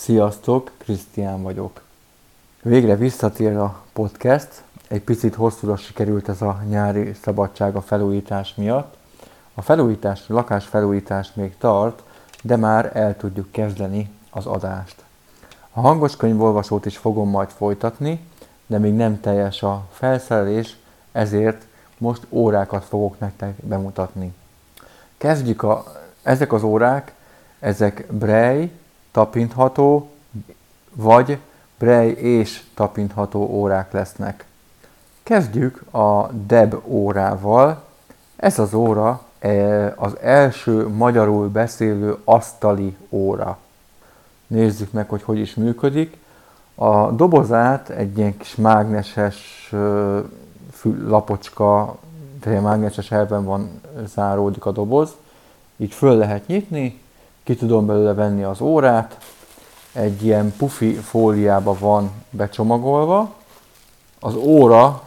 Sziasztok, Krisztián vagyok. Végre visszatér a podcast. Egy picit hosszúra sikerült ez a nyári szabadság a felújítás miatt. A felújítás, a lakás felújítás még tart, de már el tudjuk kezdeni az adást. A hangos könyvolvasót is fogom majd folytatni, de még nem teljes a felszerelés, ezért most órákat fogok nektek bemutatni. Kezdjük a, ezek az órák, ezek Brej, tapintható, vagy Brej és tapintható órák lesznek. Kezdjük a DEB órával. Ez az óra e, az első magyarul beszélő asztali óra. Nézzük meg, hogy hogy is működik. A dobozát egy ilyen kis mágneses lapocska, tehát mágneses elben van, záródik a doboz. Így föl lehet nyitni, ki tudom belőle venni az órát, egy ilyen pufi fóliába van becsomagolva, az óra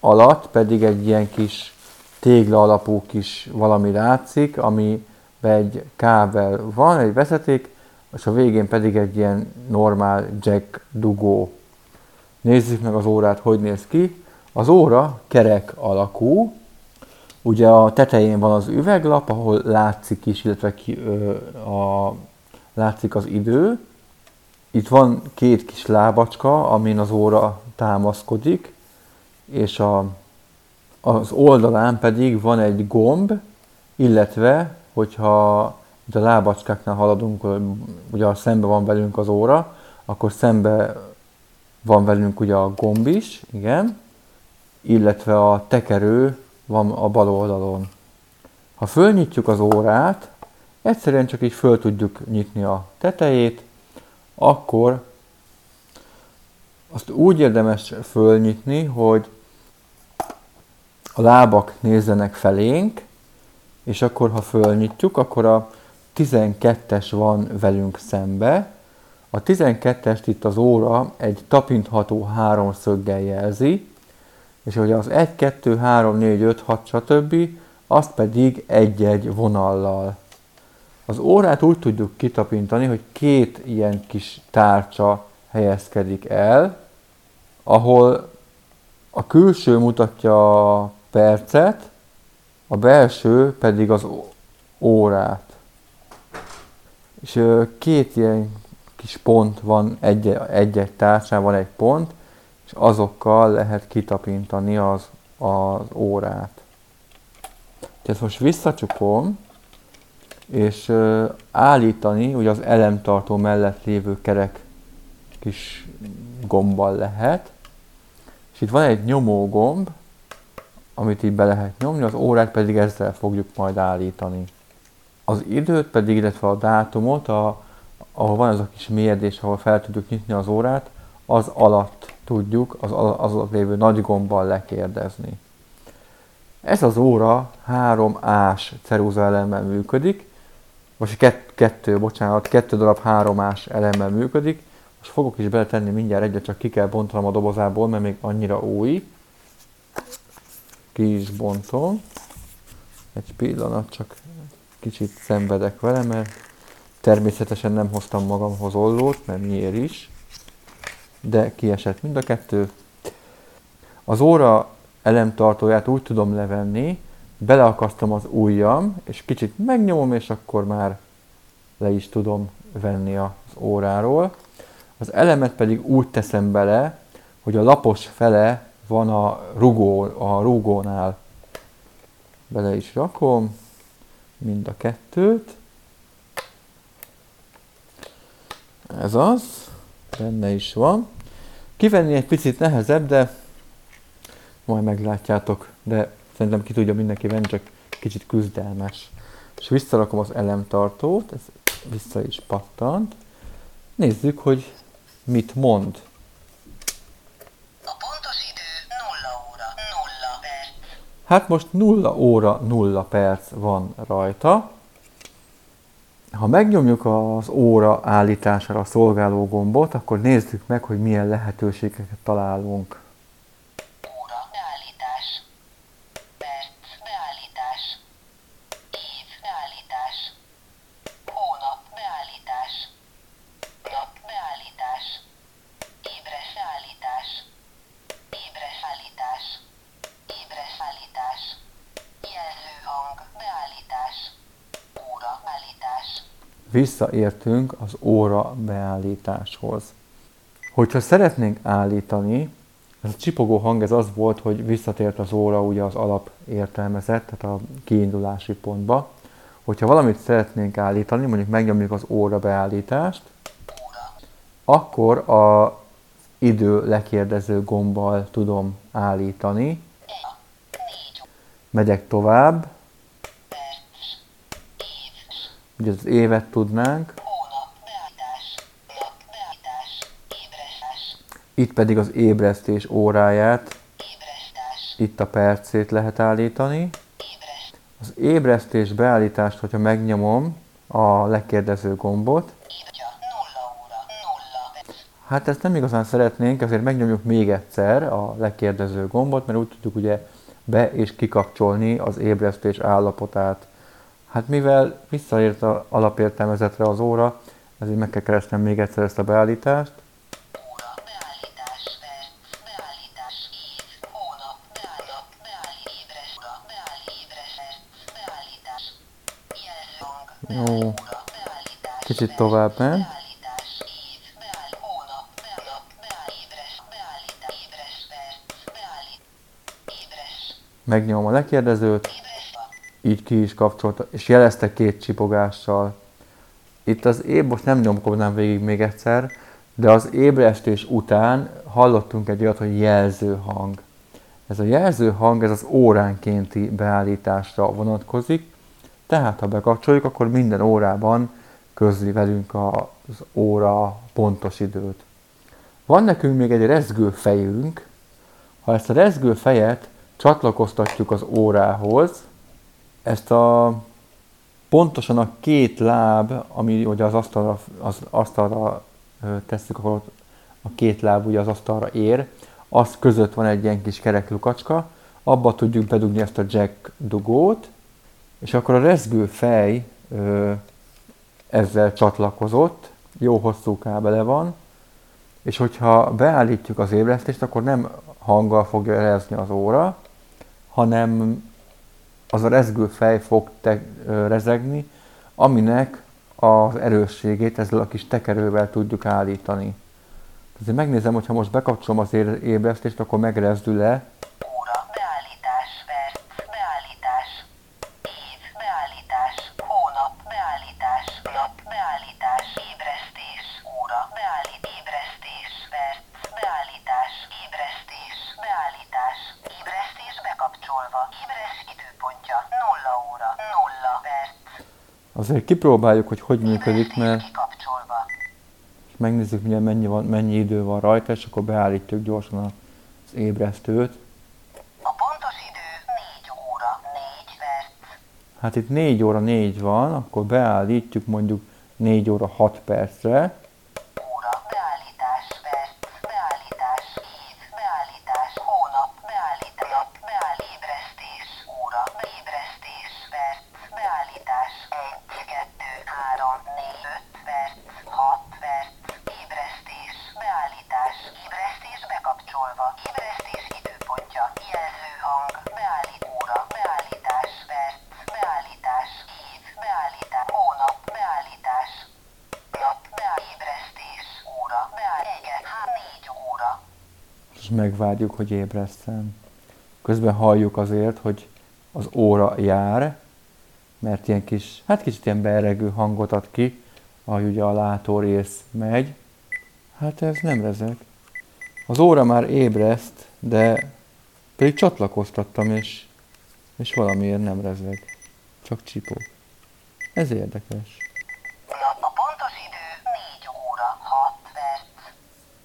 alatt pedig egy ilyen kis tégla alapú kis valami látszik, ami egy kábel van, egy vezeték, és a végén pedig egy ilyen normál jack dugó. Nézzük meg az órát, hogy néz ki. Az óra kerek alakú, ugye a tetején van az üveglap, ahol látszik is, illetve ki, ö, a, látszik az idő. Itt van két kis lábacska, amin az óra támaszkodik, és a, az oldalán pedig van egy gomb, illetve, hogyha itt a lábacskáknál haladunk, ugye szembe van velünk az óra, akkor szembe van velünk ugye a gomb is, igen, illetve a tekerő van a bal oldalon. Ha fölnyitjuk az órát, egyszerűen csak így föl tudjuk nyitni a tetejét, akkor azt úgy érdemes fölnyitni, hogy a lábak nézzenek felénk, és akkor, ha fölnyitjuk, akkor a 12-es van velünk szembe. A 12-est itt az óra egy tapintható háromszöggel jelzi, és hogy az 1, 2, 3, 4, 5, 6, stb. azt pedig egy-egy vonallal. Az órát úgy tudjuk kitapintani, hogy két ilyen kis tárcsa helyezkedik el, ahol a külső mutatja a percet, a belső pedig az órát. És két ilyen kis pont van egy-egy tárcsán, van egy pont, és azokkal lehet kitapintani az, az órát. Tehát most visszacsukom, és állítani, ugye az elemtartó mellett lévő kerek kis gombbal lehet. És itt van egy nyomó gomb, amit így be lehet nyomni, az órát pedig ezzel fogjuk majd állítani. Az időt pedig, illetve a dátumot, a, ahol van az a kis mérdés, ahol fel tudjuk nyitni az órát, az alatt tudjuk az, az alatt lévő nagy gombbal lekérdezni. Ez az óra három ás ceruza elemmel működik, most kett, kettő, bocsánat, kettő darab három ás elemmel működik. Most fogok is beletenni mindjárt egyet, csak ki kell bontanom a dobozából, mert még annyira új. Ki is bontom. Egy pillanat, csak kicsit szenvedek vele, mert természetesen nem hoztam magamhoz ollót, mert miért is de kiesett mind a kettő. Az óra elemtartóját úgy tudom levenni, beleakasztom az ujjam, és kicsit megnyomom, és akkor már le is tudom venni az óráról. Az elemet pedig úgy teszem bele, hogy a lapos fele van a, rugó, a rúgónál. Bele is rakom mind a kettőt. Ez az benne is van. Kivenni egy picit nehezebb, de majd meglátjátok, de szerintem ki tudja mindenki venni, csak kicsit küzdelmes. És visszarakom az elemtartót, ez vissza is pattant. Nézzük, hogy mit mond. A pontos idő 0 óra 0 perc. Hát most 0 óra 0 perc van rajta. Ha megnyomjuk az óra állítására szolgáló gombot, akkor nézzük meg, hogy milyen lehetőségeket találunk. Óra beállítás. Perc beállítás. Év beállítás. Hónap beállítás. Nap visszaértünk az óra beállításhoz. Hogyha szeretnénk állítani, ez a csipogó hang ez az volt, hogy visszatért az óra ugye az alap értelmezett, tehát a kiindulási pontba. Hogyha valamit szeretnénk állítani, mondjuk megnyomjuk az óra beállítást, akkor a idő lekérdező gombbal tudom állítani. Megyek tovább. Ugye az évet tudnánk. Itt pedig az ébresztés óráját, itt a percét lehet állítani. Az ébresztés beállítást, hogyha megnyomom a lekérdező gombot, Hát ezt nem igazán szeretnénk, ezért megnyomjuk még egyszer a lekérdező gombot, mert úgy tudjuk ugye be- és kikapcsolni az ébresztés állapotát. Hát mivel visszaért a alapértelmezetre az óra, ezért meg kell keresnem még egyszer ezt a beállítást. Jó. Kicsit tovább, nem? Megnyomom a lekérdezőt, így ki is kapcsolta, és jelezte két csipogással. Itt az éb, most nem nyomkodnám végig még egyszer, de az ébresztés után hallottunk egy olyat, hogy jelző hang. Ez a jelző hang, ez az óránkénti beállításra vonatkozik, tehát ha bekapcsoljuk, akkor minden órában közli velünk az óra pontos időt. Van nekünk még egy rezgő fejünk, ha ezt a rezgő fejet csatlakoztatjuk az órához, ezt a pontosan a két láb, ami ugye az asztalra, az asztalra tesszük, akkor a két láb ugye az asztalra ér, az között van egy ilyen kis kerek lukacska, abba tudjuk bedugni ezt a jack dugót, és akkor a rezgő fej ö, ezzel csatlakozott, jó hosszú kábele van, és hogyha beállítjuk az ébresztést, akkor nem hanggal fogja rezni az óra, hanem az a rezgő fej fog te, rezegni, aminek az erősségét ezzel a kis tekerővel tudjuk állítani. Azért megnézem, hogyha most bekapcsolom az ébresztést, akkor megrezdül-e, Azért kipróbáljuk, hogy hogy működik, mert és megnézzük, milyen mennyi, van, mennyi idő van rajta, és akkor beállítjuk gyorsan az ébresztőt. A pontos idő 4 óra 4 perc. Hát itt 4 óra 4 van, akkor beállítjuk mondjuk 4 óra 6 percre. Megvárjuk, hogy ébreszten. Közben halljuk azért, hogy az óra jár, mert ilyen kis, hát kicsit ilyen beregő hangot ad ki, ahogy ugye a látórész megy. Hát ez nem rezeg. Az óra már ébreszt, de pedig csatlakoztattam, és, és valamiért nem rezeg. Csak csipó. Ez érdekes.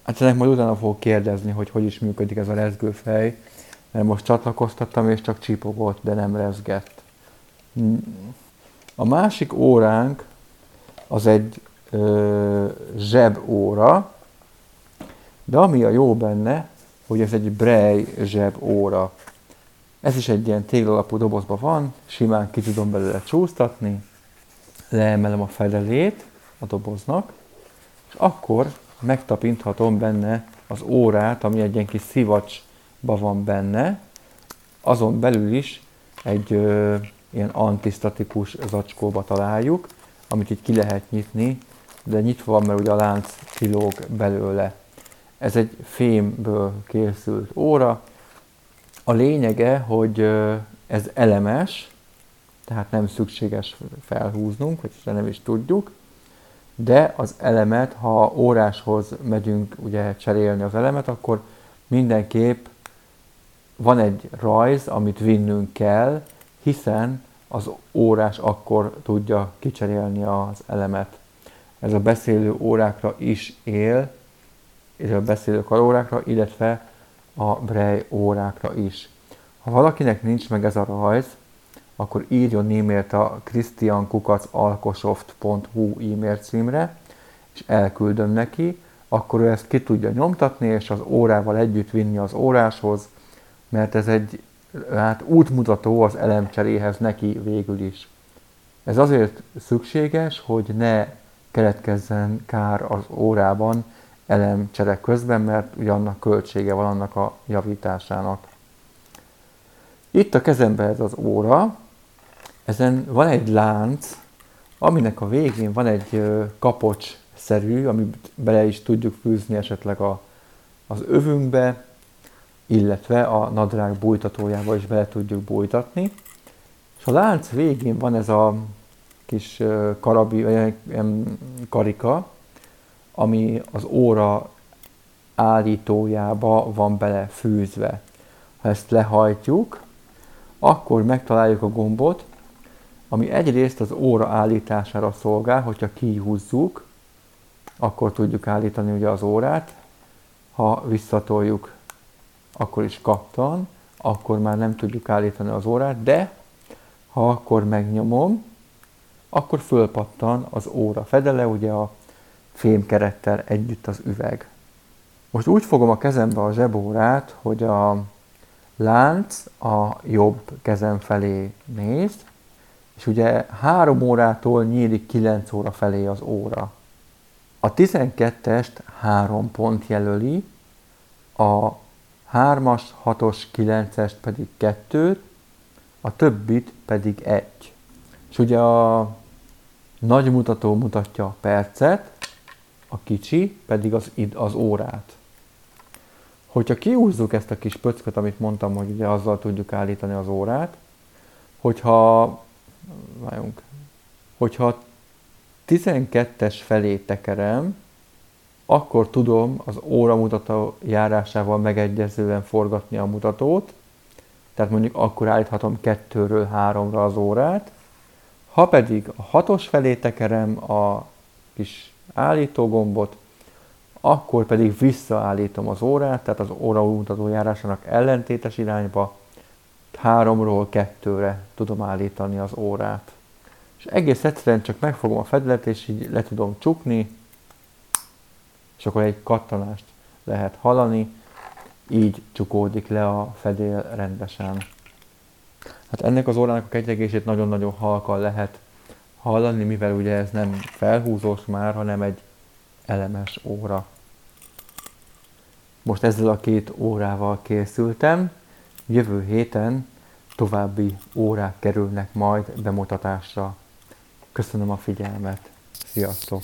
Hát ennek majd utána fogok kérdezni, hogy hogy is működik ez a rezgőfej, mert most csatlakoztattam, és csak csipogott, de nem rezgett. A másik óránk az egy ö, zsebóra, de ami a jó benne, hogy ez egy Brej zsebóra. Ez is egy ilyen téglalapú dobozban van, simán ki tudom belőle csúsztatni, leemelem a fedelét a doboznak, és akkor megtapinthatom benne az órát, ami egy ilyen kis szivacsba van benne, azon belül is egy ö, ilyen antisztatikus zacskóba találjuk, amit itt ki lehet nyitni, de nyitva van, mert ugye a lánc kilóg belőle. Ez egy fémből készült óra. A lényege, hogy ez elemes, tehát nem szükséges felhúznunk, vagy nem is tudjuk, de az elemet, ha óráshoz megyünk ugye cserélni az elemet, akkor mindenképp van egy rajz, amit vinnünk kell, hiszen az órás akkor tudja kicserélni az elemet. Ez a beszélő órákra is él, ez a beszélő karórákra, illetve a Braille órákra is. Ha valakinek nincs meg ez a rajz, akkor írjon e-mailt a christiankukacalkosoft.hu e-mail címre, és elküldöm neki, akkor ő ezt ki tudja nyomtatni, és az órával együtt vinni az óráshoz, mert ez egy hát útmutató az elemcseréhez neki végül is. Ez azért szükséges, hogy ne keletkezzen kár az órában elemcsere közben, mert ugye annak költsége van annak a javításának. Itt a kezemben ez az óra, ezen van egy lánc, aminek a végén van egy kapocs-szerű, amit bele is tudjuk fűzni esetleg a, az övünkbe, illetve a nadrág bújtatójába is bele tudjuk bújtatni. És a lánc végén van ez a kis karabi, karika, ami az óra állítójába van bele fűzve. Ha ezt lehajtjuk, akkor megtaláljuk a gombot, ami egyrészt az óra állítására szolgál, hogyha kihúzzuk, akkor tudjuk állítani ugye az órát, ha visszatoljuk, akkor is kaptan, akkor már nem tudjuk állítani az órát, de ha akkor megnyomom, akkor fölpattan az óra fedele, ugye a fémkerettel együtt az üveg. Most úgy fogom a kezembe a zsebórát, hogy a lánc a jobb kezem felé néz, és ugye három órától nyílik 9 óra felé az óra. A 12-est három pont jelöli, a 3-as, 6-os, 9-est pedig 2, a többit pedig 1. És ugye a nagy mutató mutatja a percet, a kicsi pedig az, az órát. Hogyha kiúzzuk ezt a kis pöcköt, amit mondtam, hogy ugye azzal tudjuk állítani az órát, hogyha, várjunk, hogyha 12-es felé tekerem, akkor tudom az óramutató járásával megegyezően forgatni a mutatót, tehát mondjuk akkor állíthatom 2-ről 3-ra az órát, ha pedig a 6-os felé tekerem a kis állítógombot, akkor pedig visszaállítom az órát, tehát az óramutató járásának ellentétes irányba, háromról kettőre tudom állítani az órát. És egész egyszerűen csak megfogom a fedelet, és így le tudom csukni, és akkor egy kattanást lehet hallani, így csukódik le a fedél rendesen. Hát ennek az órának a kegyegését nagyon-nagyon halkan lehet hallani, mivel ugye ez nem felhúzós már, hanem egy elemes óra. Most ezzel a két órával készültem, jövő héten további órák kerülnek majd bemutatásra. Köszönöm a figyelmet, sziasztok!